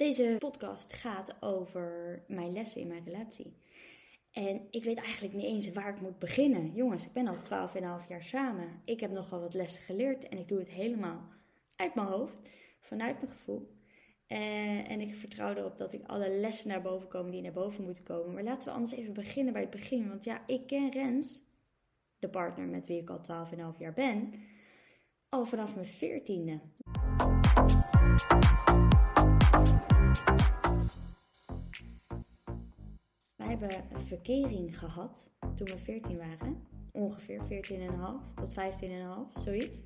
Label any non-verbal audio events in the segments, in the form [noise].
Deze podcast gaat over mijn lessen in mijn relatie. En ik weet eigenlijk niet eens waar ik moet beginnen. Jongens, ik ben al 12,5 jaar samen. Ik heb nogal wat lessen geleerd en ik doe het helemaal uit mijn hoofd, vanuit mijn gevoel. Eh, en ik vertrouw erop dat ik alle lessen naar boven komen die naar boven moeten komen. Maar laten we anders even beginnen bij het begin. Want ja, ik ken Rens, de partner met wie ik al 12,5 jaar ben, al vanaf mijn veertiende. Wij hebben een verkering gehad toen we 14 waren. Ongeveer 14,5 tot 15,5, zoiets.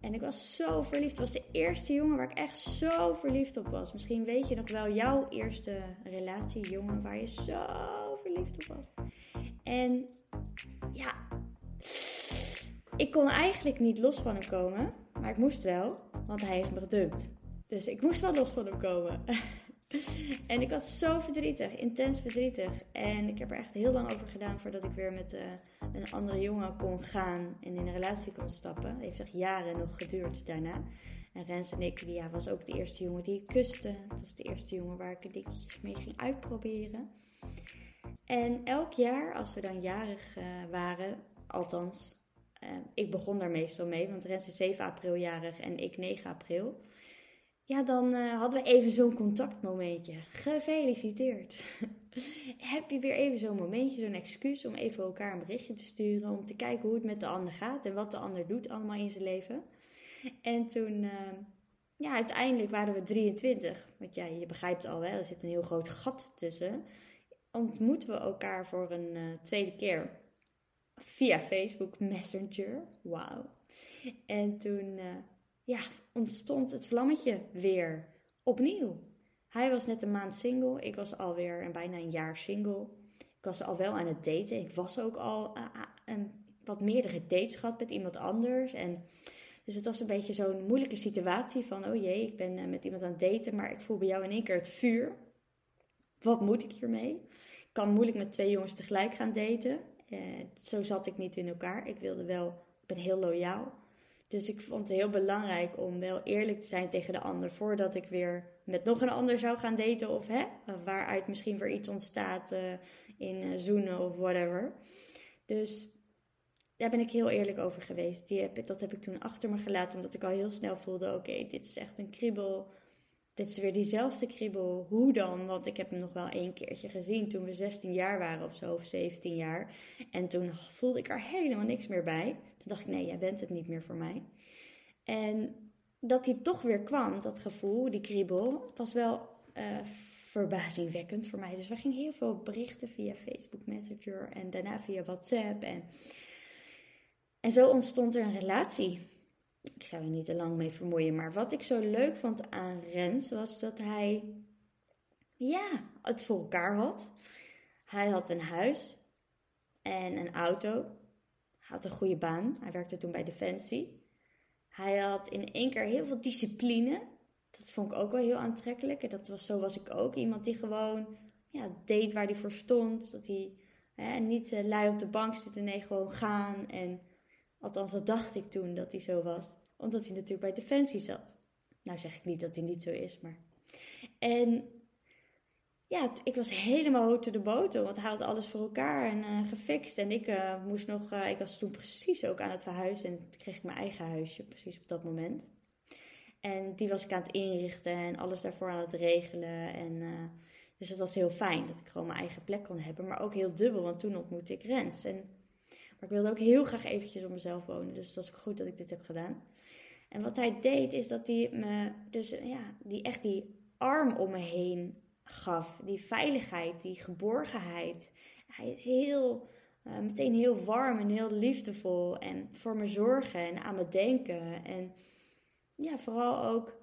En ik was zo verliefd. Het was de eerste jongen waar ik echt zo verliefd op was. Misschien weet je nog wel jouw eerste relatie, jongen, waar je zo verliefd op was. En ja, ik kon eigenlijk niet los van hem komen. Maar ik moest wel, want hij heeft me gedumpt. Dus ik moest wel los van hem komen. [laughs] en ik was zo verdrietig, intens verdrietig. En ik heb er echt heel lang over gedaan voordat ik weer met uh, een andere jongen kon gaan en in een relatie kon stappen. Het heeft echt jaren nog geduurd daarna. En Rens en ik, ja, was ook de eerste jongen die ik kuste. Het was de eerste jongen waar ik dingetjes mee ging uitproberen. En elk jaar, als we dan jarig uh, waren, althans, uh, ik begon daar meestal mee, want Rens is 7 april jarig en ik 9 april. Ja, dan uh, hadden we even zo'n contactmomentje. Gefeliciteerd. [laughs] Heb je weer even zo'n momentje, zo'n excuus om even elkaar een berichtje te sturen. Om te kijken hoe het met de ander gaat en wat de ander doet allemaal in zijn leven. En toen, uh, ja, uiteindelijk waren we 23. Want ja, je begrijpt al wel, er zit een heel groot gat tussen. Ontmoeten we elkaar voor een uh, tweede keer via Facebook Messenger. Wauw. En toen ja, ontstond het vlammetje weer opnieuw. Hij was net een maand single. Ik was alweer een, bijna een jaar single. Ik was al wel aan het daten. Ik was ook al uh, een, wat meerdere dates gehad met iemand anders. En, dus het was een beetje zo'n moeilijke situatie van... oh jee, ik ben uh, met iemand aan het daten... maar ik voel bij jou in één keer het vuur. Wat moet ik hiermee? Ik kan moeilijk met twee jongens tegelijk gaan daten. Zo zat ik niet in elkaar. Ik wilde wel... Ik ben heel loyaal. Dus ik vond het heel belangrijk om wel eerlijk te zijn tegen de ander voordat ik weer met nog een ander zou gaan daten of hè, waaruit misschien weer iets ontstaat uh, in uh, zoenen of whatever. Dus daar ben ik heel eerlijk over geweest. Die heb, dat heb ik toen achter me gelaten omdat ik al heel snel voelde: oké, dit is echt een kriebel. Dit is weer diezelfde kriebel. Hoe dan? Want ik heb hem nog wel één keertje gezien toen we 16 jaar waren of zo, of 17 jaar. En toen voelde ik er helemaal niks meer bij. Toen dacht ik, nee, jij bent het niet meer voor mij. En dat hij toch weer kwam, dat gevoel, die kriebel, was wel uh, verbazingwekkend voor mij. Dus we gingen heel veel berichten via Facebook Messenger en daarna via WhatsApp. En, en zo ontstond er een relatie ik zou er niet te lang mee vermoeien. Maar wat ik zo leuk vond aan Rens was dat hij, ja, het voor elkaar had. Hij had een huis en een auto. Hij had een goede baan. Hij werkte toen bij Defensie. Hij had in één keer heel veel discipline. Dat vond ik ook wel heel aantrekkelijk. En dat was, zo was ik ook. Iemand die gewoon ja, deed waar hij voor stond. Dat hij hè, niet uh, lui op de bank zit. Nee, gewoon gaan en Althans, dat dacht ik toen dat hij zo was. Omdat hij natuurlijk bij Defensie zat. Nou zeg ik niet dat hij niet zo is, maar... En ja, ik was helemaal hoog de boter, want hij had alles voor elkaar en uh, gefixt. En ik uh, moest nog, uh, ik was toen precies ook aan het verhuizen en kreeg ik mijn eigen huisje, precies op dat moment. En die was ik aan het inrichten en alles daarvoor aan het regelen. En, dus het was heel fijn dat ik gewoon mijn eigen plek kon hebben, maar ook heel dubbel, want toen ontmoette ik Rens. En maar ik wilde ook heel graag eventjes op mezelf wonen. Dus was ook goed dat ik dit heb gedaan. En wat hij deed, is dat hij me dus ja, die echt die arm om me heen gaf. Die veiligheid, die geborgenheid. Hij is heel, uh, meteen heel warm en heel liefdevol. En voor me zorgen en aan me denken. En ja, vooral ook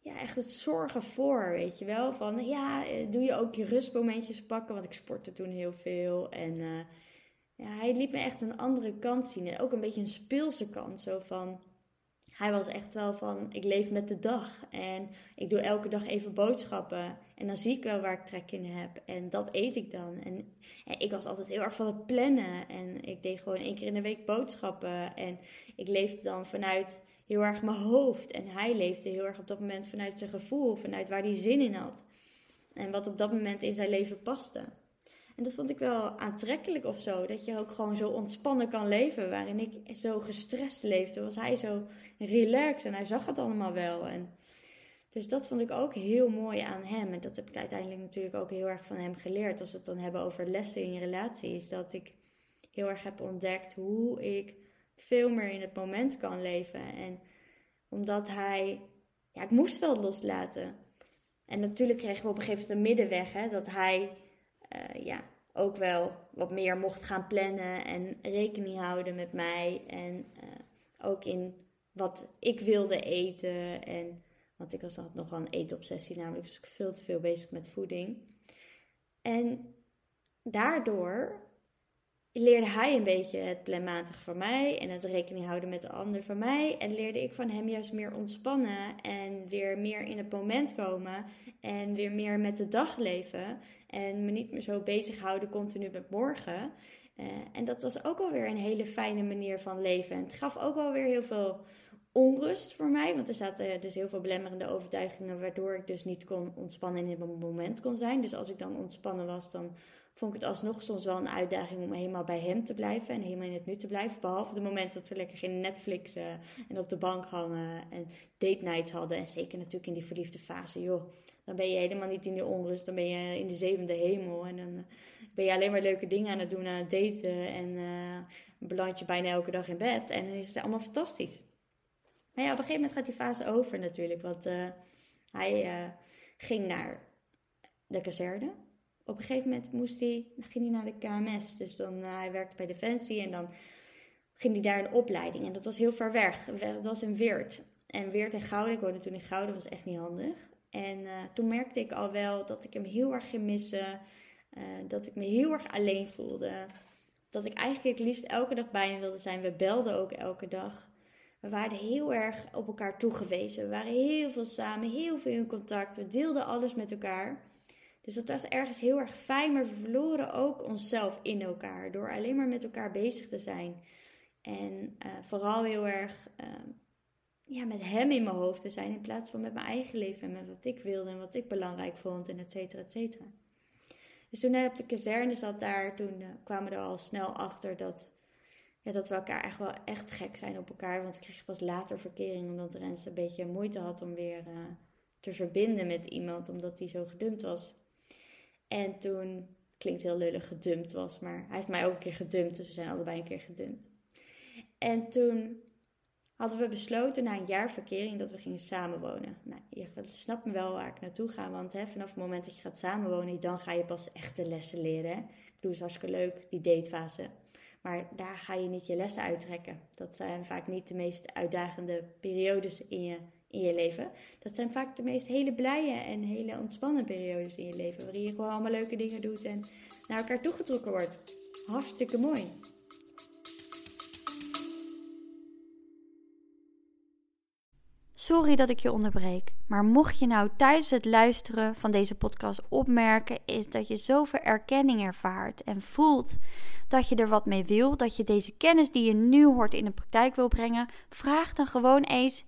ja, echt het zorgen voor, weet je wel. Van ja, eh, doe je ook je rustmomentjes pakken. Want ik sportte toen heel veel. En uh, hij liet me echt een andere kant zien. En ook een beetje een speelse kant. Zo van, hij was echt wel van, ik leef met de dag. En ik doe elke dag even boodschappen. En dan zie ik wel waar ik trek in heb. En dat eet ik dan. En, en ik was altijd heel erg van het plannen. En ik deed gewoon één keer in de week boodschappen. En ik leefde dan vanuit, heel erg mijn hoofd. En hij leefde heel erg op dat moment vanuit zijn gevoel, vanuit waar hij zin in had. En wat op dat moment in zijn leven paste. En dat vond ik wel aantrekkelijk of zo. Dat je ook gewoon zo ontspannen kan leven. Waarin ik zo gestrest leefde, was hij zo relaxed. En hij zag het allemaal wel. En dus dat vond ik ook heel mooi aan hem. En dat heb ik uiteindelijk natuurlijk ook heel erg van hem geleerd. Als we het dan hebben over lessen in relaties. Dat ik heel erg heb ontdekt hoe ik veel meer in het moment kan leven. En omdat hij, ja, ik moest wel loslaten. En natuurlijk kregen we op een gegeven moment een middenweg. Hè, dat hij, uh, ja, ook wel wat meer mocht gaan plannen en rekening houden met mij. En uh, ook in wat ik wilde eten. En, want ik was had nogal een eetobsessie, namelijk ik veel te veel bezig met voeding. En daardoor leerde hij een beetje het planmatige van mij en het rekening houden met de ander van mij. En leerde ik van hem juist meer ontspannen en weer meer in het moment komen en weer meer met de dag leven. En me niet meer zo bezighouden continu met morgen. Uh, en dat was ook alweer een hele fijne manier van leven. En het gaf ook alweer heel veel onrust voor mij. Want er zaten dus heel veel belemmerende overtuigingen, waardoor ik dus niet kon ontspannen en in het moment kon zijn. Dus als ik dan ontspannen was, dan vond ik het alsnog soms wel een uitdaging om helemaal bij hem te blijven en helemaal in het nu te blijven. Behalve de momenten dat we lekker gingen Netflixen en op de bank hangen en date nights hadden. En zeker natuurlijk in die verliefde fase, joh. Dan ben je helemaal niet in die onrust, dan ben je in de zevende hemel. En dan eh, ben je alleen maar leuke dingen aan het doen, aan het daten. En uh, beland je bijna elke dag in bed. En dan is het allemaal fantastisch. Maar ja, op een gegeven moment gaat die fase over natuurlijk. Want uh, hij ging naar de kazerne op een gegeven moment moest hij, ging hij naar de KMS. Dus dan, uh, hij werkte bij Defensie en dan ging hij daar een opleiding. En dat was heel ver weg. Dat was in Weert. En Weert en Gouden, ik woonde toen in Gouden, was echt niet handig. En uh, toen merkte ik al wel dat ik hem heel erg ging missen. Uh, dat ik me heel erg alleen voelde. Dat ik eigenlijk het liefst elke dag bij hem wilde zijn. We belden ook elke dag. We waren heel erg op elkaar toegewezen. We waren heel veel samen, heel veel in contact. We deelden alles met elkaar. Dus dat was ergens heel erg fijn, maar we verloren ook onszelf in elkaar door alleen maar met elkaar bezig te zijn. En uh, vooral heel erg uh, ja, met hem in mijn hoofd te zijn in plaats van met mijn eigen leven en met wat ik wilde en wat ik belangrijk vond en et cetera, et cetera. Dus toen hij op de kazerne zat daar, toen uh, kwamen we er al snel achter dat, ja, dat we elkaar echt wel echt gek zijn op elkaar. Want ik kreeg pas later verkering omdat Rens een beetje moeite had om weer te verbinden met iemand, omdat hij zo gedumpt was. En toen, klinkt heel lullig, gedumpt was, maar hij heeft mij ook een keer gedumpt, dus we zijn allebei een keer gedumpt. En toen hadden we besloten na een jaar verkering dat we gingen samenwonen. Nou, je snapt me wel waar ik naartoe ga, want hè, vanaf het moment dat je gaat samenwonen, dan ga je pas echt de lessen leren. Hè? Ik bedoel, is hartstikke leuk, die datefase. Maar daar ga je niet je lessen uittrekken. Dat zijn vaak niet de meest uitdagende periodes in je in je leven. Dat zijn vaak de meest hele blije en hele ontspannen periodes in je leven. Waarin je gewoon allemaal leuke dingen doet en naar elkaar toegetrokken wordt. Hartstikke mooi. Sorry dat ik je onderbreek, maar mocht je nou tijdens het luisteren van deze podcast opmerken, is dat je zoveel erkenning ervaart en voelt dat je er wat mee wil, dat je deze kennis die je nu hoort in de praktijk wil brengen, vraag dan gewoon eens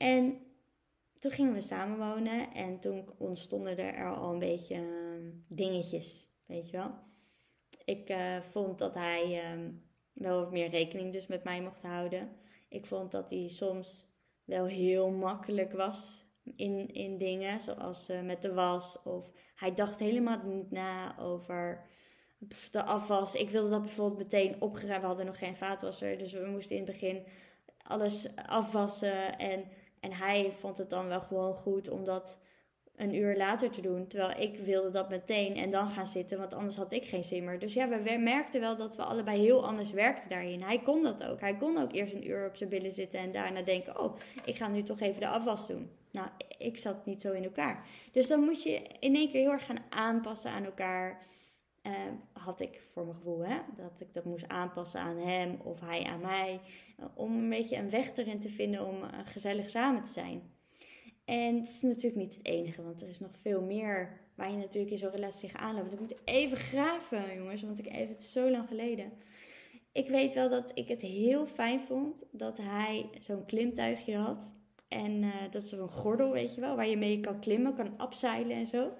En toen gingen we samenwonen en toen ontstonden er al een beetje uh, dingetjes, weet je wel. Ik uh, vond dat hij uh, wel wat meer rekening dus met mij mocht houden. Ik vond dat hij soms wel heel makkelijk was in, in dingen, zoals uh, met de was. Of hij dacht helemaal niet na over de afwas. Ik wilde dat bijvoorbeeld meteen opgeruimd. We hadden nog geen vaatwasser, dus we moesten in het begin alles afwassen en en hij vond het dan wel gewoon goed om dat een uur later te doen. Terwijl ik wilde dat meteen en dan gaan zitten, want anders had ik geen zin meer. Dus ja, we merkten wel dat we allebei heel anders werkten daarin. Hij kon dat ook. Hij kon ook eerst een uur op zijn billen zitten en daarna denken: oh, ik ga nu toch even de afwas doen. Nou, ik zat niet zo in elkaar. Dus dan moet je in één keer heel erg gaan aanpassen aan elkaar. Uh, had ik voor mijn gevoel, hè? dat ik dat moest aanpassen aan hem of hij aan mij. Om een beetje een weg erin te vinden om gezellig samen te zijn. En het is natuurlijk niet het enige, want er is nog veel meer waar je natuurlijk in zo'n relatie tegenaan loopt. Ik moet even graven, jongens, want ik even, het is zo lang geleden. Ik weet wel dat ik het heel fijn vond dat hij zo'n klimtuigje had. En uh, dat is zo'n gordel, weet je wel, waar je mee kan klimmen, kan abseilen en zo.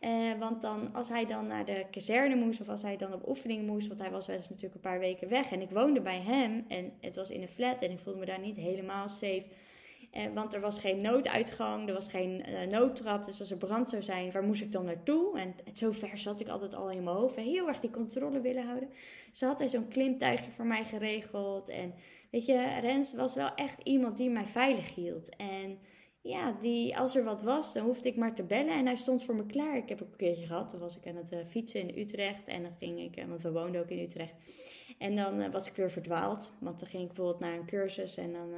Uh, want dan, als hij dan naar de kazerne moest of als hij dan op oefening moest, want hij was wel eens natuurlijk een paar weken weg en ik woonde bij hem en het was in een flat en ik voelde me daar niet helemaal safe eh, want er was geen nooduitgang, er was geen uh, noodtrap. Dus als er brand zou zijn, waar moest ik dan naartoe? En, zo ver zat ik altijd al in mijn hoofd. Heel erg die controle willen houden. Ze had hij zo'n klimtuigje voor mij geregeld. En weet je, Rens was wel echt iemand die mij veilig hield. En ja, die, als er wat was, dan hoefde ik maar te bellen. En hij stond voor me klaar. Ik heb ook een keertje gehad. Toen was ik aan het uh, fietsen in Utrecht. En dan ging ik, want we woonden ook in Utrecht. En dan was ik weer verdwaald. Want dan ging ik bijvoorbeeld naar een cursus. En dan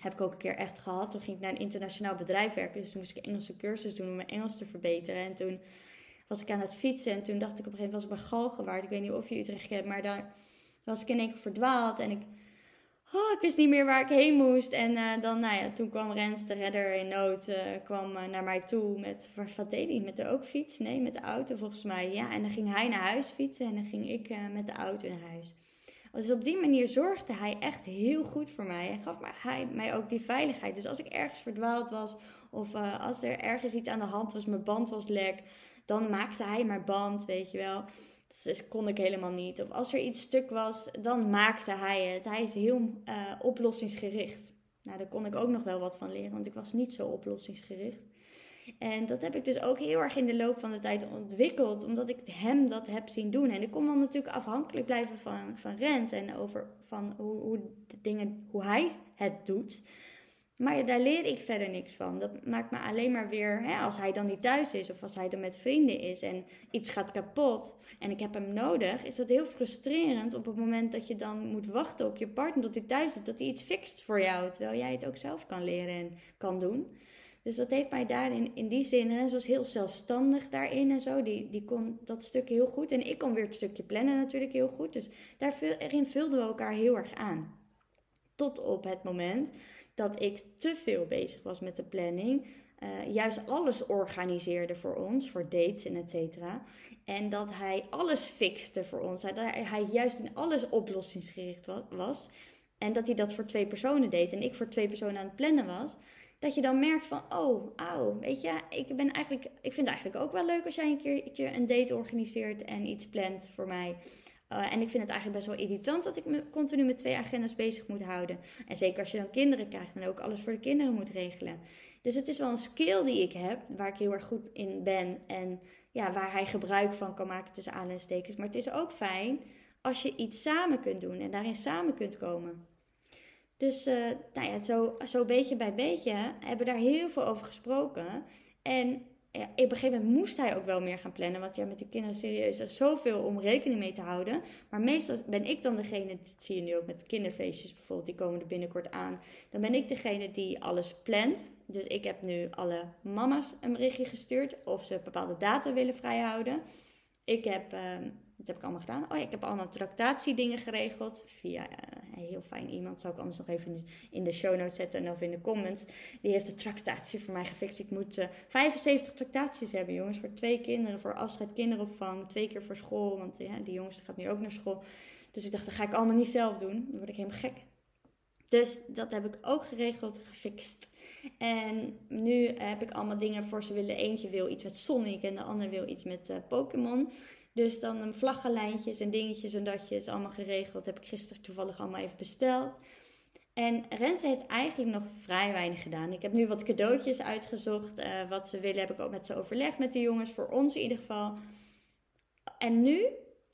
heb ik ook een keer echt gehad. Toen ging ik naar een internationaal bedrijf werken. Dus toen moest ik een Engelse cursus doen om mijn Engels te verbeteren. En toen was ik aan het fietsen. En toen dacht ik op een gegeven moment, was ik bij Galgenwaard. Ik weet niet of je Utrecht kent, maar daar was ik in één keer verdwaald. En ik, oh, ik wist niet meer waar ik heen moest. En uh, dan, nou ja, toen kwam Rens, de redder in nood, uh, kwam uh, naar mij toe met, wat deed hij? Met de ook fiets? Nee, met de auto volgens mij. Ja, en dan ging hij naar huis fietsen en dan ging ik met de auto naar huis. Dus op die manier zorgde hij echt heel goed voor mij. En gaf hij mij ook die veiligheid. Dus als ik ergens verdwaald was of als er ergens iets aan de hand was, mijn band was lek, dan maakte hij mijn band, weet je wel. Dus kon ik helemaal niet. Of als er iets stuk was, dan maakte hij het. Hij is heel uh, oplossingsgericht. Nou, daar kon ik ook nog wel wat van leren, want ik was niet zo oplossingsgericht. En dat heb ik dus ook heel erg in de loop van de tijd ontwikkeld, omdat ik hem dat heb zien doen. En ik kon dan natuurlijk afhankelijk blijven van, van Rens en over van hoe, hoe, dingen, hoe hij het doet. Maar daar leer ik verder niks van. Dat maakt me alleen maar weer, hè, als hij dan niet thuis is of als hij dan met vrienden is en iets gaat kapot en ik heb hem nodig, is dat heel frustrerend op het moment dat je dan moet wachten op je partner tot hij thuis is, dat hij iets fixt voor jou, terwijl jij het ook zelf kan leren en kan doen. Dus dat heeft mij daarin, in die zin, en ze was heel zelfstandig daarin en zo. Die, die kon dat stukje heel goed. En ik kon weer het stukje plannen natuurlijk heel goed. Dus daarin vulden we elkaar heel erg aan. Tot op het moment dat ik te veel bezig was met de planning. Uh, juist alles organiseerde voor ons, voor dates en et cetera. En dat hij alles fixte voor ons. Dat hij juist in alles oplossingsgericht was. En dat hij dat voor twee personen deed en ik voor twee personen aan het plannen was dat je dan merkt van, oh, auw, weet je, ik, ben eigenlijk, ik vind het eigenlijk ook wel leuk als jij een keertje een date organiseert en iets plant voor mij. Uh, en ik vind het eigenlijk best wel irritant dat ik me continu met twee agendas bezig moet houden. En zeker als je dan kinderen krijgt en ook alles voor de kinderen moet regelen. Dus het is wel een skill die ik heb, waar ik heel erg goed in ben. En ja, waar hij gebruik van kan maken tussen aanleidingstekens. Maar het is ook fijn als je iets samen kunt doen en daarin samen kunt komen. Dus uh, nou ja, zo, zo beetje bij beetje hebben daar heel veel over gesproken. En op een gegeven moment moest hij ook wel meer gaan plannen. Want ja, met de kinderen serieus er zoveel om rekening mee te houden. Maar meestal ben ik dan degene, dat zie je nu ook met kinderfeestjes bijvoorbeeld, die komen er binnenkort aan. Dan ben ik degene die alles plant. Dus ik heb nu alle mama's een berichtje gestuurd of ze bepaalde data willen vrijhouden. Ik heb... Uh, dat heb ik allemaal gedaan. Oh ja, ik heb allemaal tractatiedingen geregeld. Via een heel fijn iemand. Zou ik anders nog even in de, show notes zetten of in de comments. Die heeft de tractatie voor mij gefixt. Ik moet uh, 75 tractaties hebben, jongens. Voor twee kinderen. Voor afscheid kinderopvang. Twee keer voor school. Want ja, die jongens gaat nu ook naar school. Dus ik dacht, dat ga ik allemaal niet zelf doen. Dan word ik helemaal gek. Dus dat heb ik ook geregeld, gefixt. En nu heb ik allemaal dingen voor ze willen. Eentje wil iets met Sonic en de ander wil iets met uh, Pokémon. Dus dan een vlaggenlijntjes en dingetjes en datjes allemaal geregeld. Heb ik gisteren toevallig allemaal even besteld. En Renze heeft eigenlijk nog vrij weinig gedaan. Ik heb nu wat cadeautjes uitgezocht. Uh, wat ze willen heb ik ook met ze overlegd met de jongens. Voor ons in ieder geval. En nu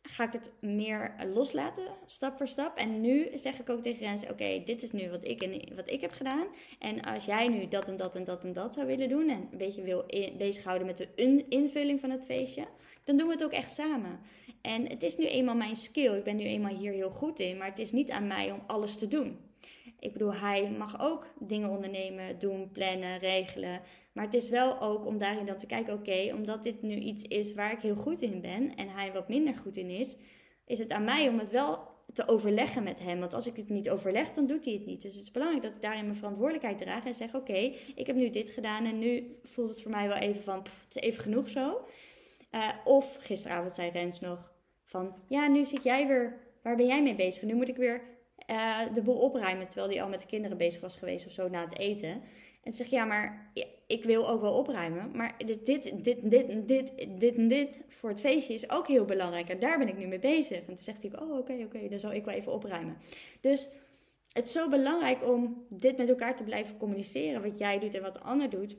ga ik het meer loslaten, stap voor stap. En nu zeg ik ook tegen Rens, oké, dit is nu wat ik, en, wat ik heb gedaan. En als jij nu dat en dat en dat en dat zou willen doen... en een beetje wil bezighouden met de invulling van het feestje... dan doen we het ook echt samen. En het is nu eenmaal mijn skill. Ik ben nu eenmaal hier heel goed in. Maar het is niet aan mij om alles te doen. Ik bedoel, hij mag ook dingen ondernemen, doen, plannen, regelen. Maar het is wel ook om daarin dan te kijken, oké, omdat dit nu iets is waar ik heel goed in ben en hij wat minder goed in is, is het aan mij om het wel te overleggen met hem. Want als ik het niet overleg, dan doet hij het niet. Dus het is belangrijk dat ik daarin mijn verantwoordelijkheid draag en zeg: Oké, ik heb nu dit gedaan en nu voelt het voor mij wel even van: het is even genoeg zo. Uh, of gisteravond zei Rens nog: van ja, nu zit jij weer, waar ben jij mee bezig? Nu moet ik weer uh, de boel opruimen, terwijl hij al met de kinderen bezig was geweest of zo na het eten. En zeg ja, maar ik wil ook wel opruimen. Maar dit, dit, dit, dit, dit, dit dit voor het feestje is ook heel belangrijk. En daar ben ik nu mee bezig. En toen zegt hij, oh oké, oké, dan zal ik wel even opruimen. Dus het is zo belangrijk om dit met elkaar te blijven communiceren. Wat jij doet en wat de ander doet.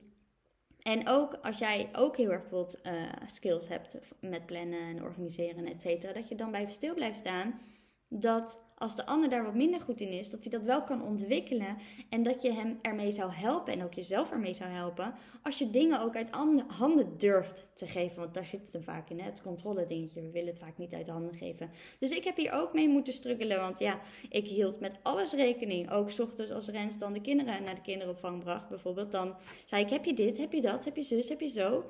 En ook als jij ook heel erg bijvoorbeeld uh, skills hebt met plannen en organiseren, et cetera. Dat je dan bij stil blijft staan. Dat als de ander daar wat minder goed in is, dat hij dat wel kan ontwikkelen en dat je hem ermee zou helpen en ook jezelf ermee zou helpen. Als je dingen ook uit handen durft te geven, want daar zit het hem vaak in, hè? het controle dingetje. We willen het vaak niet uit handen geven. Dus ik heb hier ook mee moeten struggelen, want ja, ik hield met alles rekening. Ook s ochtends als Rens dan de kinderen naar de kinderopvang bracht bijvoorbeeld, dan zei ik, heb je dit, heb je dat, heb je zus, heb je zo.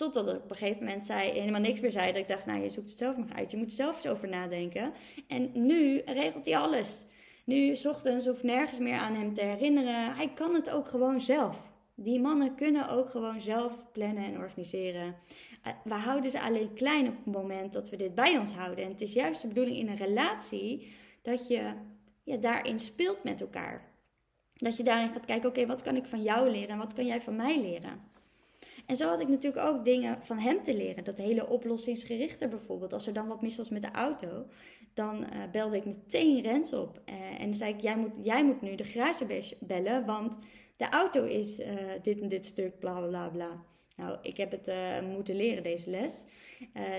Totdat ik op een gegeven moment zei, helemaal niks meer zei. Dat ik dacht, nou, je zoekt het zelf maar uit. Je moet zelf eens over nadenken. En nu regelt hij alles. Nu, s ochtends, hoeft nergens meer aan hem te herinneren. Hij kan het ook gewoon zelf. Die mannen kunnen ook gewoon zelf plannen en organiseren. Eh, we houden ze alleen klein op het moment dat we dit bij ons houden. En het is juist de bedoeling in een relatie dat je ja, daarin speelt met elkaar. Dat je daarin gaat kijken, oké, wat kan ik van jou leren en wat kan jij van mij leren? En zo had ik natuurlijk ook dingen van hem te leren. Dat hele oplossingsgerichte bijvoorbeeld. Als er dan wat mis was met de auto, dan uh, belde ik meteen Rens op. Uh, en dan zei ik, jij moet, jij moet nu de garage bellen, want de auto is uh, dit en dit stuk, bla bla bla. Nou, ik heb het moeten leren, deze les.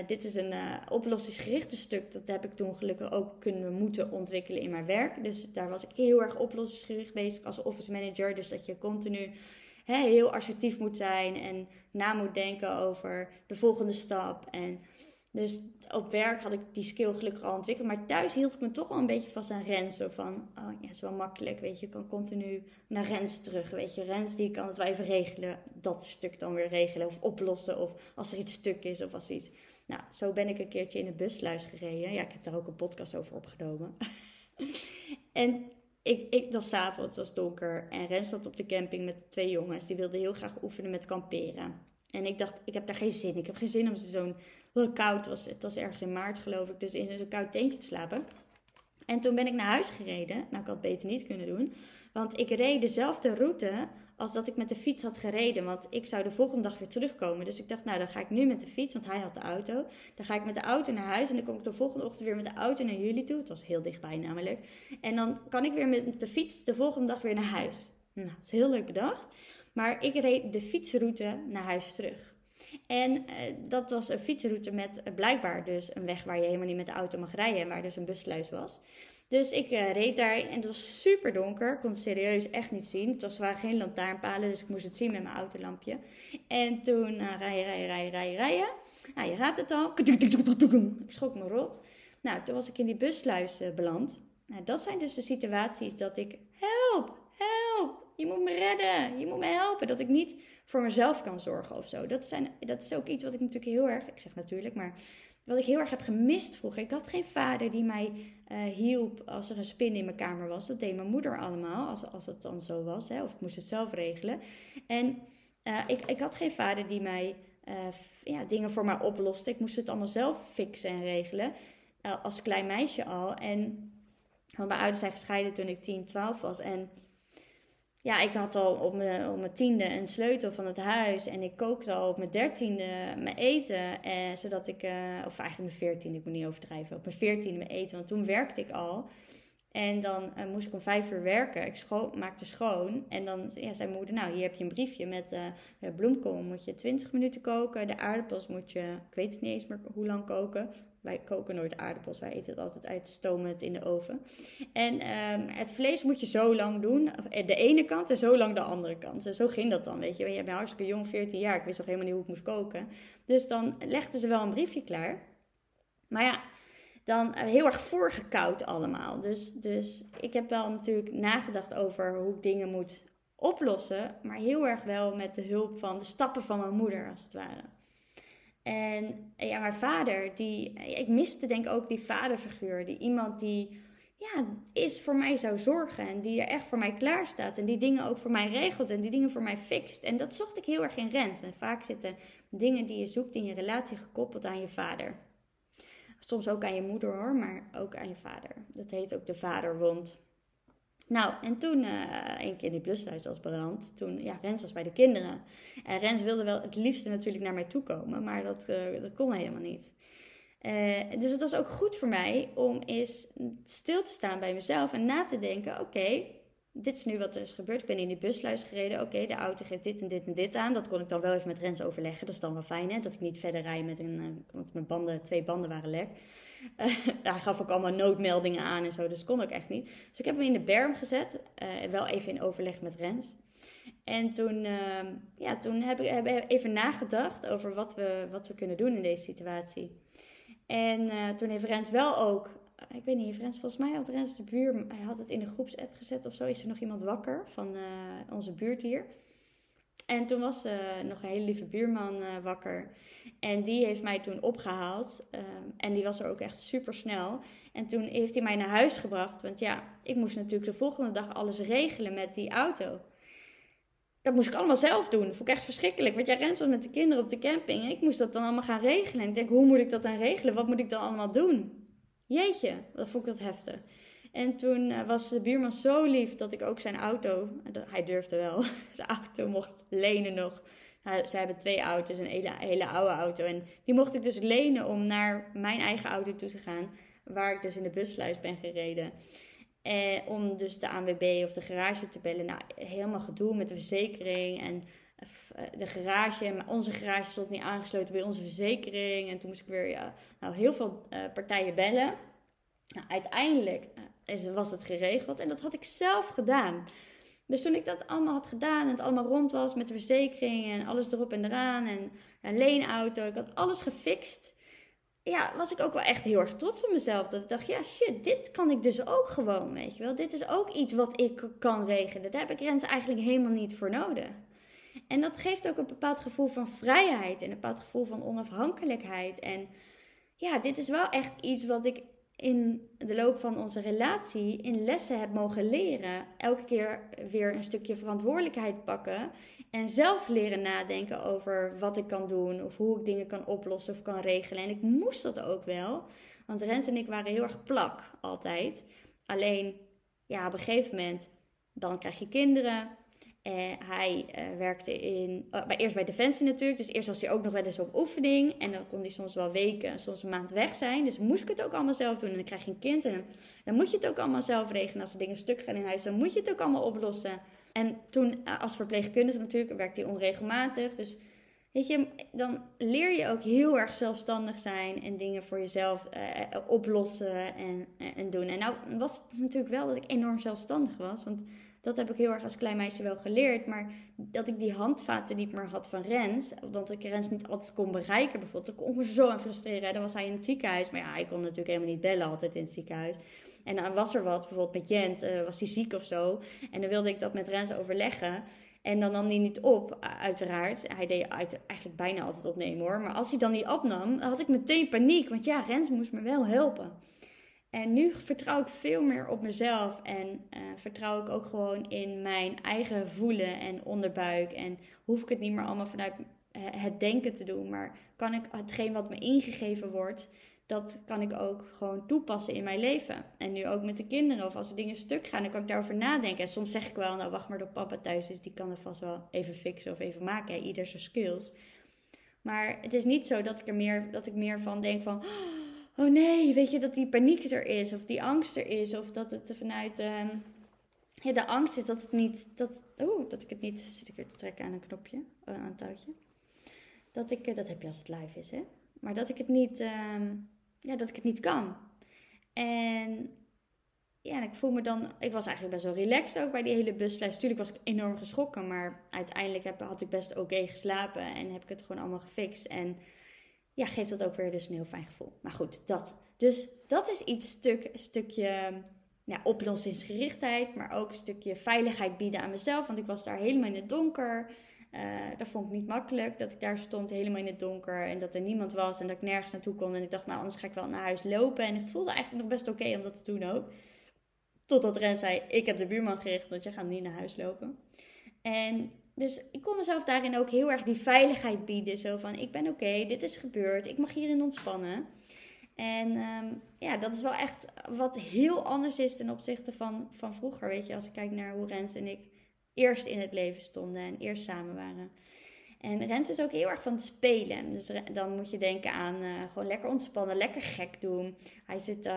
dit is een oplossingsgerichte stuk. Dat heb ik toen gelukkig ook kunnen moeten ontwikkelen in mijn werk. Dus daar was ik heel erg oplossingsgericht bezig als office manager. Dus dat je continu heel assertief moet zijn en na moet denken over de volgende stap. En dus op werk had ik die skill gelukkig al ontwikkeld. Maar thuis hield ik me toch wel een beetje vast aan Rens. Zo van, oh ja, is wel makkelijk, weet je. Kan continu naar Rens terug, weet je. Rens, die kan het wel even regelen. Dat stuk dan weer regelen of oplossen. Of als er iets stuk is of als iets... Nou, zo ben ik een keertje in de busluis gereden. Ja, ik heb daar ook een podcast over opgenomen. [laughs] en ik, ik, dat het was donker. En Ren zat op de camping met twee jongens. Die wilden heel graag oefenen met kamperen. En ik dacht, ik heb daar geen zin. Ik heb geen zin om zo'n koud was. Het was ergens in maart geloof ik. Dus in zo'n koud tentje te slapen. En toen ben ik naar huis gereden. Nou, ik had het beter niet kunnen doen. Want ik reed dezelfde route als dat ik met de fiets had gereden. Want ik zou de volgende dag weer terugkomen. Dus ik dacht, nou dan ga ik nu met de fiets, want hij had de auto. Dan ga ik met de auto naar huis en dan kom ik de volgende ochtend weer met de auto naar jullie toe. Het was heel dichtbij namelijk. En dan kan ik weer met de fiets de volgende dag weer naar huis. Nou, dat is heel leuk bedacht. Maar ik reed de fietsroute naar huis terug. En eh, dat was een fietsroute met eh, blijkbaar dus een weg waar je helemaal niet met de auto mag rijden, waar dus een busluis was. Dus ik uh, reed daar en het was super donker. Ik kon het serieus echt niet zien. Het was, waren geen lantaarnpalen, dus ik moest het zien met mijn autolampje. En toen uh, rijden, rijden, rijden, rijden, rijden. Nou, je raadt het al. Ik schrok me rot. Nou, toen was ik in die busluis uh, beland. Nou, dat zijn dus de situaties dat ik... Help, help, je moet me redden. Je moet me helpen. Dat ik niet voor mezelf kan zorgen of zo. Dat, zijn, dat is ook iets wat ik natuurlijk heel erg... Ik zeg natuurlijk, maar wat ik heel erg heb gemist vroeger. Ik had geen vader die mij uh, hielp als er een spin in mijn kamer was. Dat deed mijn moeder allemaal, als, als het dan zo was. Hè, of ik moest het zelf regelen. En uh, ik, ik had geen vader die mij uh, ja, dingen voor mij oploste. Ik moest het allemaal zelf fixen en regelen. als klein meisje al. En mijn ouders zijn gescheiden toen ik 10, 12 was. En ja, ik had al op mijn, op mijn tiende een sleutel van het huis. En ik kookte al op mijn dertiende mijn eten. Eh, zodat ik, uh, of eigenlijk mijn veertiende, ik moet niet overdrijven. Op mijn veertiende mijn eten, want toen werkte ik al. En dan eh, moest ik om vijf uur werken. Ik maakte schoon. En dan ja, zei moeder, nou, hier heb je een briefje met uh, bloemkool moet je 20 minuten koken. De aardappels moet je, ik weet het niet eens meer hoe lang koken. Wij koken nooit aardappels, wij eten het altijd uit, stomen het in de oven. En um, het vlees moet je zo lang doen, eh, de ene kant en zo lang de andere kant. En zo ging dat dan, weet je. Je bent hartstikke jong, 14 jaar, ik wist nog helemaal niet hoe ik moest koken. Dus dan legden ze wel een briefje klaar. Maar ja, dan eh, heel erg voorgekoud allemaal. Dus, dus ik heb wel natuurlijk nagedacht over hoe ik dingen moet oplossen. Maar heel erg wel met de hulp van de stappen van mijn moeder, als het ware. En ja, mijn vader, die, ik miste denk ik ook die vaderfiguur. Die iemand die ja, is voor mij zou zorgen. En die er echt voor mij klaar staat. En die dingen ook voor mij regelt. En die dingen voor mij fixt. En dat zocht ik heel erg in Rens. En vaak zitten dingen die je zoekt in je relatie gekoppeld aan je vader. Soms ook aan je moeder hoor, maar ook aan je vader. Dat heet ook de vaderwond. Nou, en toen, een keer in die plushuis was beland, toen, ja, Rens was bij de kinderen. En Rens wilde wel het liefste natuurlijk naar mij toe komen, maar dat, uh, dat kon helemaal niet. Uh, dus het was ook goed voor mij om eens stil te staan bij mezelf en na te denken, oké, dit is nu wat er is gebeurd. Ik ben in die busluis gereden. Oké, de auto geeft dit en dit en dit aan. Dat kon ik dan wel even met Rens overleggen. Dat is dan wel fijn, hè? Dat ik niet verder rij met een... Uh, want mijn banden, twee banden waren lek. Uh, [laughs] hij gaf ook allemaal noodmeldingen aan en zo. Dus dat kon ook echt niet. Dus ik heb hem in de berm gezet. Uh, wel even in overleg met Rens. En toen, ehm, ja, toen heb ik even nagedacht over wat we, wat we kunnen doen in deze situatie. En toen heeft Rens wel ook ik weet niet, Rens, volgens mij had Rens de buur, hij had het in de groepsapp gezet of zo. Is er nog iemand wakker van uh, onze buurt hier? En toen was uh, nog een hele lieve buurman uh, wakker. En die heeft mij toen opgehaald. en die was er ook echt super snel. En toen heeft hij mij naar huis gebracht. Want ja, ik moest natuurlijk de volgende dag alles regelen met die auto. Dat moest ik allemaal zelf doen. Dat vond ik echt verschrikkelijk. Want jij Rens was met de kinderen op de camping. En ik moest dat dan allemaal gaan regelen. En ik denk, hoe moet ik dat dan regelen? Wat moet ik dan allemaal doen? Jeetje, dat vond ik dat heftig. En toen uh, was de buurman zo lief dat ik ook zijn auto, hij durfde wel, [laughs] zijn auto mocht lenen nog. ze hebben twee auto's, een hele, oude auto. En die mocht ik dus lenen om naar mijn eigen auto toe te gaan. Waar ik dus in de bussluis ben gereden. En eh, om dus de ANWB of de garage te bellen. Nou, helemaal gedoe met de verzekering. En eh, de garage, maar onze garage stond niet aangesloten bij onze verzekering. En toen moest ik weer ja, nou, heel veel uh, partijen bellen. Nou, uiteindelijk uh, was het geregeld en dat had ik zelf gedaan. Dus toen ik dat allemaal had gedaan en het allemaal rond was met de verzekering en alles erop en eraan en een leenauto, ik had alles gefixt. Ja, was ik ook wel echt heel erg trots op mezelf. Dat ik dacht, ja shit, dit kan ik dus ook gewoon, weet je wel. Dit is ook iets wat ik kan regelen. Daar heb ik Rens eigenlijk helemaal niet voor nodig. En dat geeft ook een bepaald gevoel van vrijheid en een bepaald gevoel van onafhankelijkheid. En ja, dit is wel echt iets wat ik in de loop van onze relatie in lessen heb mogen leren. Elke keer weer een stukje verantwoordelijkheid pakken. En zelf leren nadenken over wat ik kan doen. Of hoe ik dingen kan oplossen of kan regelen. En ik moest dat ook wel. Want Rens en ik waren heel erg plak altijd. Alleen, ja, op een gegeven moment, dan krijg je kinderen. Uh, hij uh, werkte in, uh, eerst bij Defensie natuurlijk. Dus eerst was hij ook nog wel eens op oefening. En dan kon hij soms wel weken, soms een maand weg zijn. Dus moest ik het ook allemaal zelf doen. En dan krijg je een kind en dan, moet je het ook allemaal zelf regelen. Als er dingen stuk gaan in huis, dan moet je het ook allemaal oplossen. En toen als verpleegkundige natuurlijk werkte hij onregelmatig. Dus weet je, dan leer je ook heel erg zelfstandig zijn. En dingen voor jezelf oplossen en, en doen. En nou was het natuurlijk wel dat ik enorm zelfstandig was. Want dat heb ik heel erg als klein meisje wel geleerd. Maar dat ik die handvaten niet meer had van Rens. Dat ik Rens niet altijd kon bereiken bijvoorbeeld. Dat kon me zo aan frustreren. Dan was hij in het ziekenhuis. Maar ja, hij kon natuurlijk helemaal niet bellen altijd in het ziekenhuis. En dan was er wat, bijvoorbeeld met Jent, uh, was hij ziek of zo. En dan wilde ik dat met Rens overleggen. En dan nam hij niet op, uiteraard. Hij deed eigenlijk bijna altijd opnemen hoor. Maar als hij dan niet opnam, had ik meteen paniek. Want ja, Rens moest me wel helpen. En nu vertrouw ik veel meer op mezelf en uh, vertrouw ik ook gewoon in mijn eigen voelen en onderbuik. En hoef ik het niet meer allemaal vanuit eh, het denken te doen, maar kan ik hetgeen wat me ingegeven wordt, dat kan ik ook gewoon toepassen in mijn leven. En nu ook met de kinderen, of als er dingen stuk gaan, dan kan ik daarover nadenken. En soms zeg ik wel, nou wacht maar tot papa thuis is, die kan er vast wel even fixen of even maken. Ieder zijn skills. Maar het is niet zo dat ik er meer, dat ik meer van denk van nee, weet je, dat die paniek er is, of die angst er is, of dat het vanuit ehm, de angst is dat het niet, dat, oh, dat ik het niet, zit ik weer te trekken aan een knopje, uh, aan een touwtje. Dat ik, uh, dat heb je als het live is, hè. Maar dat ik het niet, ehm, ja, dat ik het niet kan. En ja, ik voel me dan, ik was eigenlijk best wel relaxed ook bij die hele buslijst. Tuurlijk was ik enorm geschrokken, maar uiteindelijk heb, had ik best oké geslapen en heb ik het gewoon allemaal gefixt. En ja, geeft dat ook weer dus een heel fijn gevoel. Maar goed, dat. Dus dat is iets, stuk, stukje oplossingsgerichtheid, maar ook een stukje veiligheid bieden aan mezelf. Want ik was daar helemaal in het donker. Uh, dat vond ik niet makkelijk, dat ik daar stond helemaal in het donker en dat er niemand was en dat ik nergens naartoe kon. En ik dacht, nou, anders ga ik wel naar huis lopen. En het voelde eigenlijk nog best oké om dat te doen ook. Totdat Ren zei, ik heb de buurman gericht, want je gaat niet naar huis lopen. En dus ik kon mezelf daarin ook heel erg die veiligheid bieden. Zo van, ik ben oké, dit is gebeurd, ik mag hierin ontspannen. En um, ja, dat is wel echt wat heel anders is ten opzichte van, van vroeger. Weet je, als ik kijk naar hoe Rens en ik eerst in het leven stonden en eerst samen waren. En Rens is ook heel erg van het spelen. Dus dan moet je denken aan uh, gewoon lekker ontspannen, lekker gek doen. Hij, zit, uh,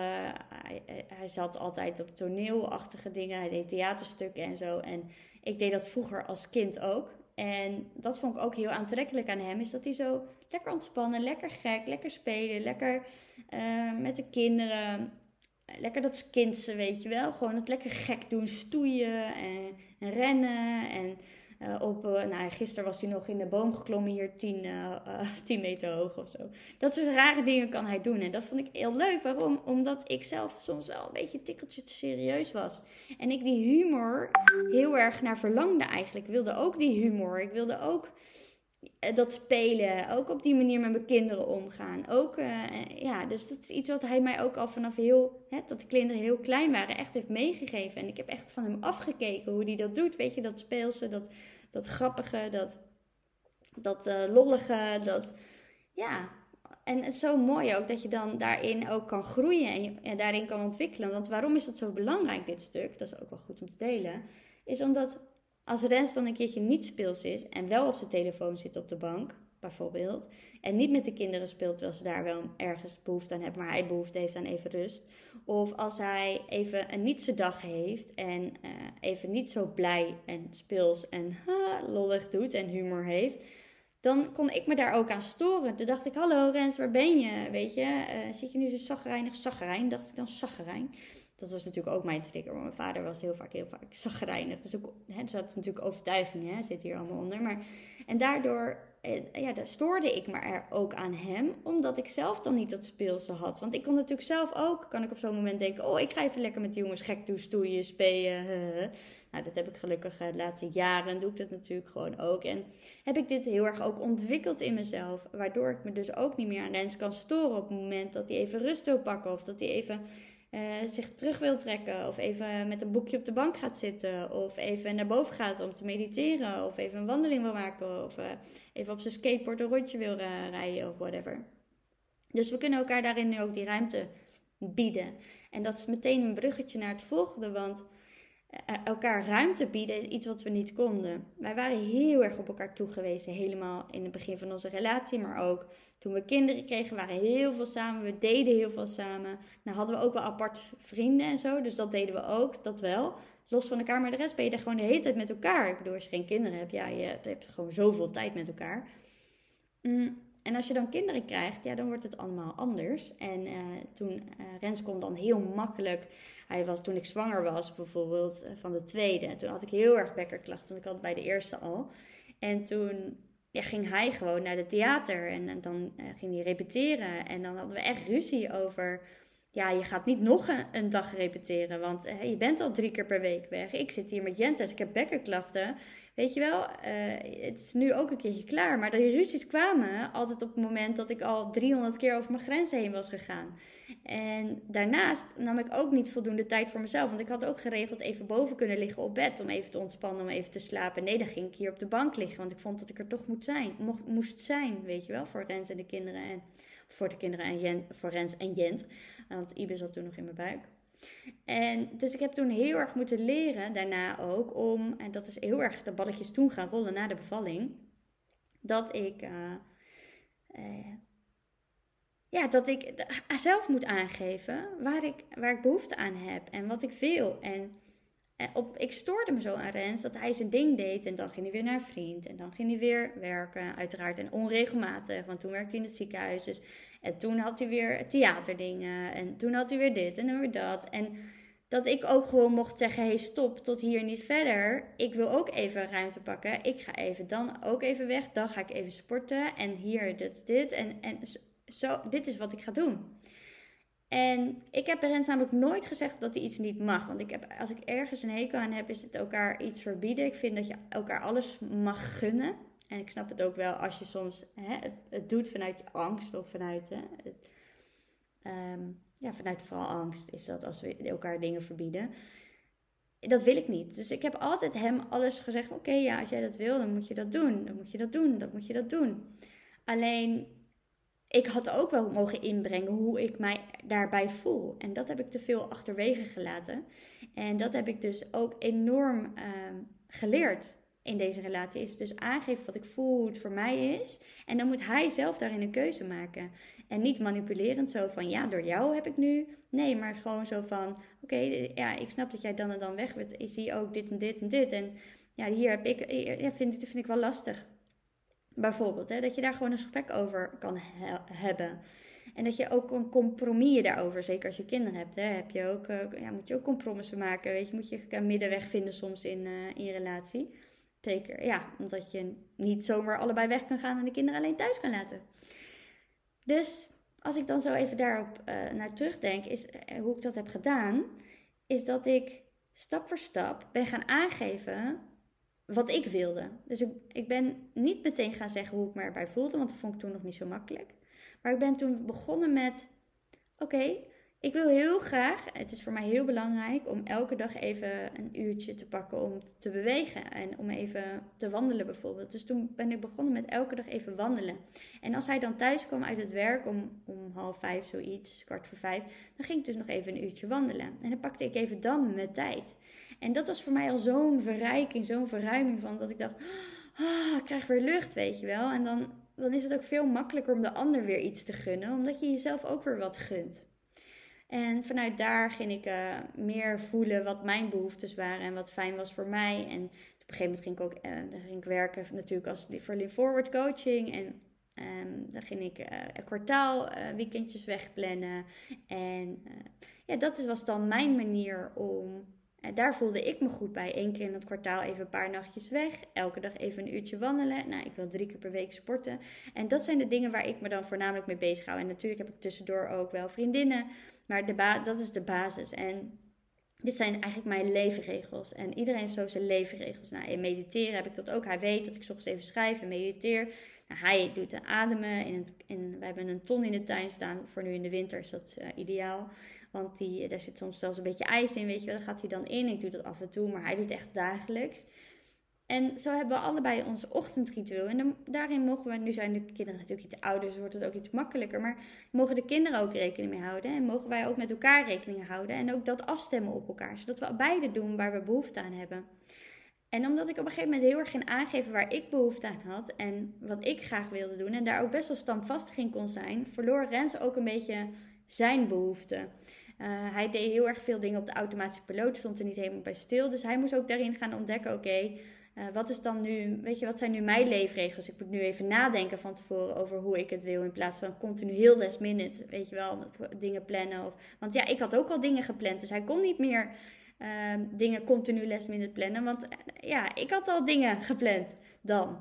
hij, hij, zat altijd op toneelachtige dingen. Hij deed theaterstukken en zo. En ik deed dat vroeger als kind ook. En dat vond ik ook heel aantrekkelijk aan hem. Is dat hij zo lekker ontspannen, lekker gek, lekker spelen, lekker met de kinderen. Lekker dat kindse, weet je wel. Gewoon het lekker gek doen, stoeien en, en rennen. En uh, op, uh, nou, gisteren was hij nog in de boom geklommen, hier 10, uh, 10 meter hoog of zo. Dat soort rare dingen kan hij doen. En dat vond ik heel leuk. Waarom? Omdat ik zelf soms wel een beetje een tikkeltje te serieus was. En ik die humor heel erg naar verlangde eigenlijk. Ik wilde ook die humor. Ik wilde ook eh, dat spelen. Ook op die manier met mijn kinderen omgaan. Ook, ja, dus dat is iets wat hij mij ook al vanaf heel, hè, dat de kinderen heel klein waren, echt heeft meegegeven. En ik heb echt van hem afgekeken hoe hij dat doet. Weet je, dat speelse, dat dat grappige, dat, dat uh, lollige, dat ja. En het is zo mooi ook dat je dan daarin ook kan groeien en, je, en daarin kan ontwikkelen. Want waarom is dat zo belangrijk, dit stuk? Dat is ook wel goed om te delen. Is omdat als Rens dan een keertje niet speels is en wel op zijn telefoon zit op de bank, bijvoorbeeld. En niet met de kinderen speelt terwijl ze daar wel ergens behoefte aan hebben, maar hij behoefte heeft aan even rust. Of als hij even een nietse dag heeft en uh, even niet zo blij en speels en lollig doet en humor heeft. Dan kon ik me daar ook aan storen. Toen dacht ik, hallo Rens, waar ben je? Weet je, uh, zit je nu zo zagrijnig? Zaggerijn, dacht ik dan, zaggerijn. Dat was natuurlijk ook mijn trigger, want mijn vader was heel vaak, heel vaak zagrijnig. Dus ook, hè, zat natuurlijk overtuiging, hè, zit hier allemaal onder. Maar, en daardoor eh, ja, daar stoorde ik me er ook aan hem, omdat ik zelf dan niet dat speelse had. Want ik kon natuurlijk zelf ook, kan ik op zo'n moment denken, oh, ik ga even lekker met de jongens gek doen, stoeien, spelen. Nou, dat heb ik gelukkig eh, de laatste jaren, doe ik dat natuurlijk gewoon ook. En heb ik dit heel erg ook ontwikkeld in mezelf, waardoor ik me dus ook niet meer aan Rens kan storen op het moment dat hij even rust wil pakken of dat hij even uh, zich terug wil trekken. Of even met een boekje op de bank gaat zitten. Of even naar boven gaat om te mediteren. Of even een wandeling wil maken. Of uh, even op zijn skateboard een rondje wil uh, rijden of whatever. Dus we kunnen elkaar daarin nu ook die ruimte bieden. En dat is meteen een bruggetje naar het volgende. Want eh, elkaar ruimte bieden is iets wat we niet konden. Wij waren heel erg op elkaar toegewezen, helemaal in het begin van onze relatie, maar ook toen we kinderen kregen, waren heel veel samen, we deden heel veel samen. Nou hadden we ook wel apart vrienden en zo, dus dat deden we ook, dat wel. Los van elkaar, maar de rest ben je er gewoon de hele tijd met elkaar. Ik bedoel, als je geen kinderen hebt, ja, je hebt gewoon zoveel tijd met elkaar. Mm. En als je dan kinderen krijgt, ja, dan wordt het allemaal anders. En uh, toen, uh, Rens kon dan heel makkelijk, hij was toen ik zwanger was bijvoorbeeld, uh, van de tweede. Toen had ik heel erg bekkerklachten, ik had het bij de eerste al. En toen ja, ging hij gewoon naar de theater en, en dan ging hij repeteren. En dan hadden we echt ruzie over, ja, je gaat niet nog een, dag repeteren, want je bent al drie keer per week weg. Ik zit hier met Jentes, ik heb bekkerklachten. Weet je wel, uh, het is nu ook een keertje klaar. Maar die ruzies kwamen altijd op het moment dat ik al 300 keer over mijn grenzen heen was gegaan. En daarnaast nam ik ook niet voldoende tijd voor mezelf. Want ik had ook geregeld even boven kunnen liggen op bed om even te ontspannen, om even te slapen. Nee, dan ging ik hier op de bank liggen, want ik vond dat ik er toch moet zijn, moest zijn, weet je wel, voor Rens en de kinderen. En, voor de kinderen en Jent, voor Rens en Jent. Want Ibe zat toen nog in mijn buik. En dus ik heb toen heel erg moeten leren, daarna ook, om, en dat is heel erg de balletjes toen gaan rollen na de bevalling, dat ik uh, uh, ja, dat ik zelf moet aangeven waar ik, waar ik behoefte aan heb en wat ik wil. En, op, ik stoorde me zo aan Rens dat hij zijn ding deed en dan ging hij weer naar een vriend en dan ging hij weer werken, uiteraard en onregelmatig, want toen werkte hij in het ziekenhuis. Dus, en toen had hij weer theaterdingen en toen had hij weer dit en dan weer dat. En dat ik ook gewoon mocht zeggen: hey, stop, tot hier niet verder. Ik wil ook even ruimte pakken. Ik ga even dan ook even weg. Dan ga ik even sporten. En hier dit, dit. En, en zo, dit is wat ik ga doen. En ik heb Rens namelijk nooit gezegd dat hij iets niet mag. Want ik heb, als ik ergens een hekel aan heb, is het elkaar iets verbieden. Ik vind dat je elkaar alles mag gunnen. En ik snap het ook wel als je soms hè, het, doet vanuit angst of vanuit hè, ehm, ja, vanuit vooral angst is dat als we elkaar dingen verbieden. Dat wil ik niet. Dus ik heb altijd hem alles gezegd: oké, ja, als jij dat wil, dan moet je dat doen. Dan moet je dat doen. Dan moet je dat doen. Alleen, ik had ook wel mogen inbrengen hoe ik mij daarbij voel. En dat heb ik te veel achterwege gelaten. En dat heb ik dus ook enorm ehm, geleerd in deze relatie is dus aangeven wat ik voel, hoe het voor mij is. En dan moet hij zelf daarin een keuze maken. En niet manipulerend zo van, ja, door jou heb ik nu. Nee, maar gewoon zo van, oké, ja, ik snap dat jij dan en dan weg bent. Ik zie ook dit en dit en dit. En ja, hier heb ik, ja, vind, vind ik wel lastig. Bijvoorbeeld, hè, dat je daar gewoon een gesprek over kan hebben. En dat je ook een compromis daarover, zeker als je kinderen hebt, hè, heb je ook, uh, ja, moet je ook compromissen maken. Weet je, moet je een middenweg vinden soms in, uh, in je relatie. Zeker, ja, omdat je niet zomaar allebei weg kan gaan en de kinderen alleen thuis kan laten. Dus als ik dan zo even daarop uh, naar terugdenk, is hoe ik dat heb gedaan, is dat ik stap voor stap ben gaan aangeven wat ik wilde. Dus ik, ik ben niet meteen gaan zeggen hoe ik me erbij voelde, want dat vond ik toen nog niet zo makkelijk. Maar ik ben toen begonnen met: oké, ik wil heel graag, het is voor mij heel belangrijk om elke dag even een uurtje te pakken om te bewegen en om even te wandelen bijvoorbeeld. Dus toen ben ik begonnen met elke dag even wandelen. En als hij dan thuis kwam uit het werk om, om half vijf zoiets, kwart voor vijf, dan ging ik dus nog even een uurtje wandelen. En dan pakte ik even dan mijn tijd. En dat was voor mij al zo'n verrijking, zo'n verruiming van dat ik dacht, ah, ik krijg weer lucht, weet je wel. En dan, dan is het ook veel makkelijker om de ander weer iets te gunnen, omdat je jezelf ook weer wat gunt. En vanuit daar ging ik uh, meer voelen wat mijn behoeftes waren en wat fijn was voor mij. En op een gegeven moment ging ik ook uh, dan ging ik werken natuurlijk als voor Forward coaching. En um, dan ging ik uh, een kwartaal weekendjes wegplannen. En ja, dat was dan mijn manier om daar voelde ik me goed bij. Eén keer in het kwartaal even een paar nachtjes weg. Elke dag even een uurtje wandelen. Nou, ik wil drie keer per week sporten. En dat zijn de dingen waar ik me dan voornamelijk mee bezig hou. En natuurlijk heb ik tussendoor ook wel vriendinnen. Maar de dat is de basis. En dit zijn eigenlijk mijn leefregels. En iedereen heeft zo zijn leefregels. Nou, in mediteren heb ik dat ook. Hij weet dat ik soms even schrijf en mediteer. Nou, hij doet de ademen. In het, in, we hebben een ton in de tuin staan. Voor nu in de winter is dat uh, ideaal. Want die, daar zit soms zelfs een beetje ijs in, weet je wel. Daar gaat hij dan in. Ik doe dat af en toe, maar hij doet echt dagelijks. En zo hebben we allebei ons ochtendritueel. En daarin mogen we, nu zijn de kinderen natuurlijk iets ouder, dus wordt het ook iets makkelijker. Maar mogen de kinderen ook rekening mee houden. En mogen wij ook met elkaar rekening houden. En ook dat afstemmen op elkaar. Zodat we beide doen waar we behoefte aan hebben. En omdat ik op een gegeven moment heel erg ging aangeven waar ik behoefte aan had. En wat ik graag wilde doen. En daar ook best wel standvastig in kon zijn. Verloor Rens ook een beetje zijn behoefte. Uh, hij deed heel erg veel dingen op de automatische piloot, stond er niet helemaal bij stil. Dus hij moest ook daarin gaan ontdekken: oké, uh, wat is dan nu, weet je, wat zijn nu mijn leefregels? Ik moet nu even nadenken van tevoren over hoe ik het wil, in plaats van continu heel last minute, weet je wel, dingen plannen. Of, want ja, ik had ook al dingen gepland, dus hij kon niet meer uh, dingen continu last minute plannen, want eh, ja, ik had al dingen gepland dan.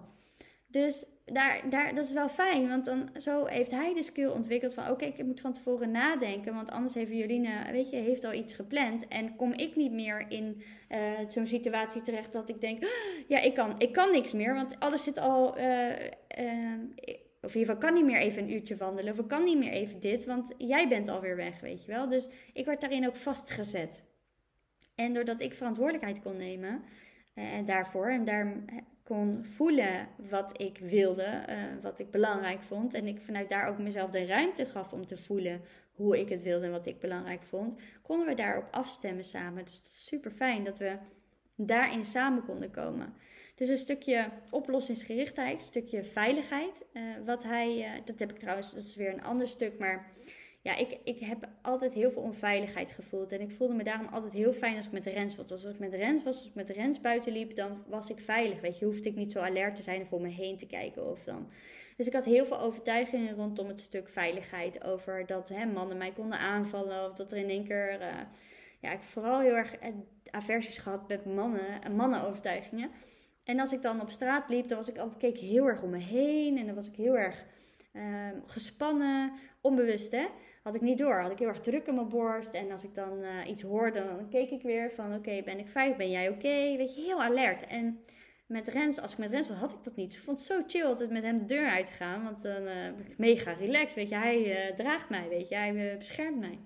Dus daar, daar, dat is wel fijn, want dan zo heeft hij de skill ontwikkeld van oké, ik moet van tevoren nadenken, want anders heeft Jolien, weet je, heeft al iets gepland en kom ik niet meer in uh, zo'n situatie terecht dat ik denk, ja, ik kan, ik kan niks meer, want alles zit al, uh, of in ieder geval kan niet meer even een uurtje wandelen, of ik kan niet meer even dit, want jij bent alweer weg, weet je wel. Dus ik werd daarin ook vastgezet. En doordat ik verantwoordelijkheid kon nemen en daarvoor, en daar kon voelen wat ik wilde, uh, wat ik belangrijk vond. En ik vanuit daar ook mezelf de ruimte gaf om te voelen hoe ik het wilde en wat ik belangrijk vond. Konden we daarop afstemmen samen. Dus het is super fijn dat we daarin samen konden komen. Dus een stukje oplossingsgerichtheid, een stukje veiligheid. Wat hij, dat heb ik trouwens, dat is weer een ander stuk, maar ja, ik, ik heb altijd heel veel onveiligheid gevoeld. En ik voelde me daarom altijd heel fijn als ik met Rens was. Als ik met Rens was, als ik met Rens buiten liep, dan was ik veilig. Weet je, hoefde ik niet zo alert te zijn of om me heen te kijken. Of dan. Dus ik had heel veel overtuigingen rondom het stuk veiligheid. Over dat hè, mannen mij konden aanvallen. Of dat er in één keer. Uh, ja, ik vooral heel erg aversies gehad met mannen en mannenovertuigingen. En als ik dan op straat liep, dan was ik altijd keek heel erg om me heen. En dan was ik heel erg uh, gespannen, onbewust hè had ik niet door. Had ik heel erg druk in mijn borst. En als ik dan uh, iets hoorde, dan keek ik weer van oké, ben ik veilig? Ben jij oké? Weet je, heel alert. En met Rens, als ik met Rens was, had ik dat niet. Ze vond het zo chill altijd met hem de deur uit te gaan. Want dan uh, ben ik mega relaxed. Weet je, hij uh, draagt mij, weet je, hij beschermt mij.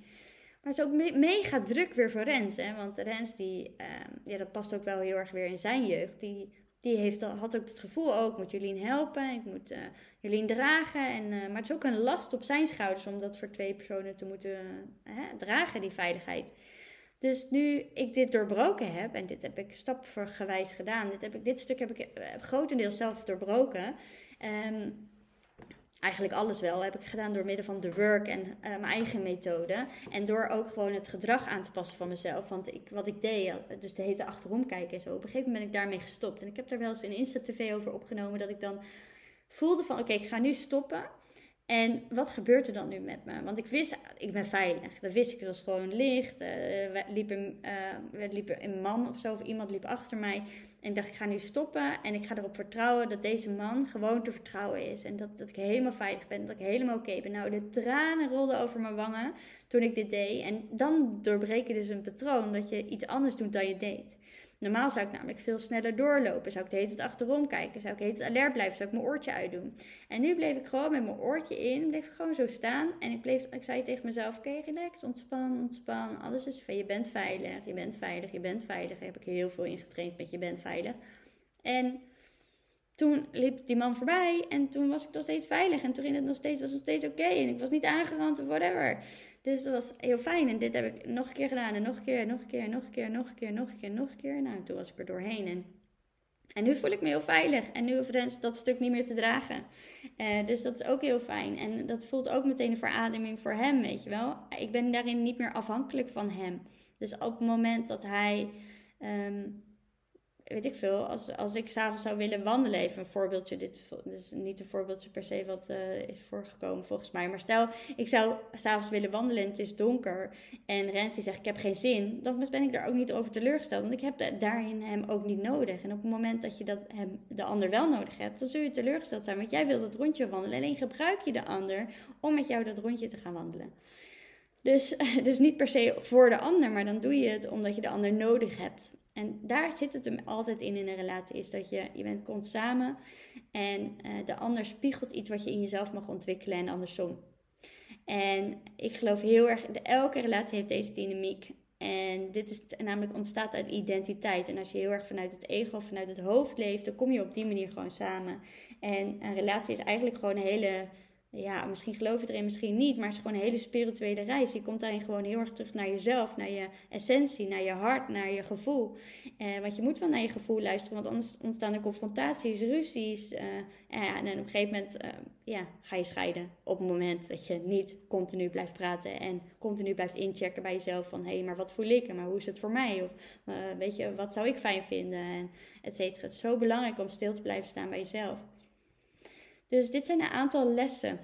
Maar het is ook me mega druk weer voor Rens. Hè? Want Rens, die, ja, dat past ook wel heel erg weer in zijn jeugd. Die die heeft, had ook het gevoel, ook, oh, ik moet Jolien helpen, ik moet uh, Jolien dragen. En, uh, maar het is ook een last op zijn schouders om dat voor twee personen te moeten uh, dragen, die veiligheid. Dus nu ik dit doorbroken heb, en dit heb ik stapgewijs gedaan, dit, heb ik, dit stuk heb ik grotendeels zelf doorbroken. Um, eigenlijk alles wel heb ik gedaan door middel van de work en uh, mijn eigen methode. En door ook gewoon het gedrag aan te passen van mezelf. Want ik, wat ik deed, dus de hete achterom kijken en zo. Op een gegeven moment ben ik daarmee gestopt. En ik heb daar wel eens een Insta-TV over opgenomen. Dat ik dan voelde van oké, ik ga nu stoppen. En wat gebeurt er dan nu met me? Want ik wist, ik ben veilig. Dat wist ik, het was gewoon licht. Uh, we, liepen, uh, een man of zo, of iemand liep achter mij. En ik dacht, ik ga nu stoppen en ik ga erop vertrouwen dat deze man gewoon te vertrouwen is. En dat, dat ik helemaal veilig ben, dat ik helemaal oké ben. Nou, de tranen rolden over mijn wangen toen ik dit deed. En dan doorbreek je dus een patroon dat je iets anders doet dan je deed. Normaal zou ik namelijk veel sneller doorlopen. Zou ik de hele tijd achterom kijken. Zou ik de alert blijven. Zou ik mijn oortje uitdoen. En nu bleef ik gewoon met mijn oortje in. Bleef ik gewoon zo staan. En ik, bleef, ik zei tegen mezelf: Oké, relax, ontspan, ontspan. Alles is Je bent veilig, je bent veilig, je bent veilig. Daar heb ik heel veel in getraind met je bent veilig. En toen liep die man voorbij en toen was ik nog steeds veilig. En toen ging het nog steeds, was het nog steeds oké. En ik was niet aangerand of whatever. Dus dat was heel fijn. En dit heb ik nog een keer gedaan. En nog een keer, nog een keer, nog een keer, nog een keer, nog een keer, nog een keer. Nou, toen was ik er doorheen. En, en nu voel ik me heel veilig. En nu hoef ik dat stuk niet meer te dragen. Uh, dus dat is ook heel fijn. En dat voelt ook meteen een verademing voor hem, weet je wel. Ik ben daarin niet meer afhankelijk van hem. Dus op het moment dat hij... Um, weet ik veel, als, als ik s'avonds zou willen wandelen, even een voorbeeldje, dit, is niet een voorbeeldje per se wat uh, is voorgekomen volgens mij, maar stel ik zou s'avonds willen wandelen en het is donker en Rens die zegt ik heb geen zin, dan ben ik daar ook niet over teleurgesteld, want ik heb daarin hem ook niet nodig. En op het moment dat je dat hem, de ander wel nodig hebt, dan zul je teleurgesteld zijn, want jij wil dat rondje wandelen, alleen gebruik je de ander om met jou dat rondje te gaan wandelen. Dus, [laughs] dus niet per se voor de ander, maar dan doe je het omdat je de ander nodig hebt. En daar zit het hem altijd in in een relatie, is dat je, je bent komt samen en uh, de ander spiegelt iets wat je in jezelf mag ontwikkelen en andersom. En ik geloof heel erg, elke relatie heeft deze dynamiek. En dit is namelijk ontstaat uit identiteit. En als je heel erg vanuit het ego vanuit het hoofd leeft, dan kom je op die manier gewoon samen. En een relatie is eigenlijk gewoon een hele ja, misschien geloof je erin, misschien niet, maar het is gewoon een hele spirituele reis. Je komt daarin gewoon heel erg terug naar jezelf, naar je essentie, naar je hart, naar je gevoel. Eh, want je moet wel naar je gevoel luisteren, want anders ontstaan er confrontaties, ruzies. Uh, en op een gegeven moment uh, ja, ga je scheiden. Op het moment dat je niet continu blijft praten en continu blijft inchecken bij jezelf van hé, hey, maar wat voel ik en maar hoe is het voor mij? Of weet je, wat zou ik fijn vinden? En et cetera. Het is zo belangrijk om stil te blijven staan bij jezelf. Dus dit zijn een aantal lessen.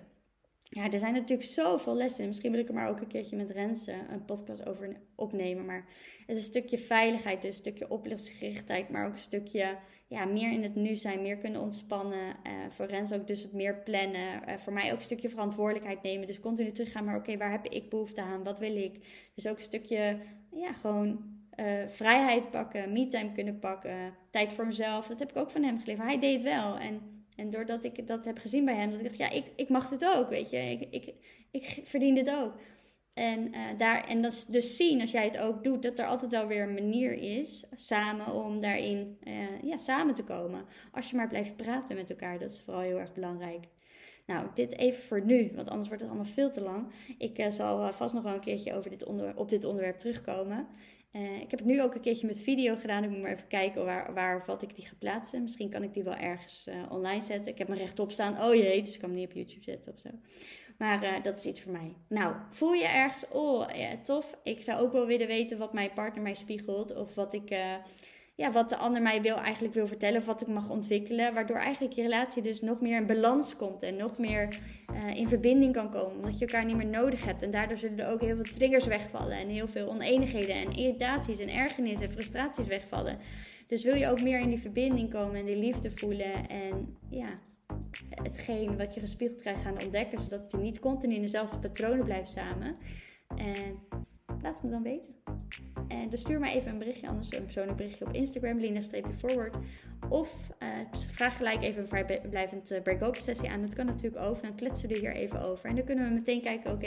Ja, er zijn natuurlijk zoveel lessen. Misschien wil ik er maar ook een keertje met Rensen een podcast over opnemen. Maar het is een stukje veiligheid, dus een stukje oplichtsgerichtheid, maar ook een stukje ja, meer in het nu zijn, meer kunnen ontspannen. Uh, voor Rens ook dus het meer plannen. Uh, voor mij ook een stukje verantwoordelijkheid nemen. Dus continu teruggaan, maar oké, waar heb ik behoefte aan? Wat wil ik? Dus ook een stukje, ja, gewoon uh, vrijheid pakken, me-time kunnen pakken, tijd voor mezelf. Dat heb ik ook van hem geleerd. Hij deed wel en en doordat ik dat heb gezien bij hem, dat ik dacht, ja, ik, ik mag dit ook, weet je. Ik, ik, ik verdien dit ook. En, uh, daar, en dat is dus zien, als jij het ook doet, dat er altijd wel weer een manier is, samen, om daarin uh, ja, samen te komen. Als je maar blijft praten met elkaar, dat is vooral heel erg belangrijk. Nou, dit even voor nu, want anders wordt het allemaal veel te lang. Ik uh, zal vast nog wel een keertje over dit onderwerp, op dit onderwerp terugkomen. Uh, ik heb het nu ook een keertje met video gedaan. Ik moet maar even kijken waar, waar wat ik die ga plaatsen. Misschien kan ik die wel ergens uh, online zetten. Ik heb me rechtop staan. Oh jee, dus ik kan hem niet op YouTube zetten of zo. Maar uh, dat is iets voor mij. Nou, voel je ergens, oh ja, tof. Ik zou ook wel willen weten wat mijn partner mij spiegelt. Of wat ik ja, wat de ander mij wil, eigenlijk wil vertellen of wat ik mag ontwikkelen. Waardoor eigenlijk je relatie dus nog meer in balans komt en nog meer uh, in verbinding kan komen. Omdat je elkaar niet meer nodig hebt. En daardoor zullen er ook heel veel triggers wegvallen. En heel veel oneenigheden en irritaties en ergernissen en frustraties wegvallen. Dus wil je ook meer in die verbinding komen en die liefde voelen. En ja, hetgeen wat je gespiegeld krijgt gaan ontdekken. Zodat je niet continu in dezelfde patronen blijft samen. En laat het me dan weten. En dus stuur maar even een berichtje, anders een persoonlijk berichtje op Instagram, lina-forward. Of uh, vraag gelijk even een vrijblijvend uh, break-open sessie aan. Dat kan natuurlijk over. Dan kletsen we er hier even over. En dan kunnen we meteen kijken, oké,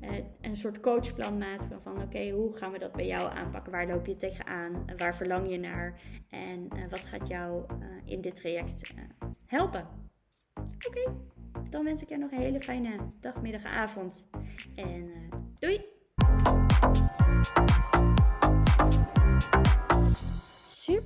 eh, een soort coachplan maken van oké, hoe gaan we dat bij jou aanpakken? Waar loop je tegenaan? Waar verlang je naar? En wat gaat jou in dit traject helpen? Oké, dan wens ik je nog een hele fijne dag, middag, avond. En doei!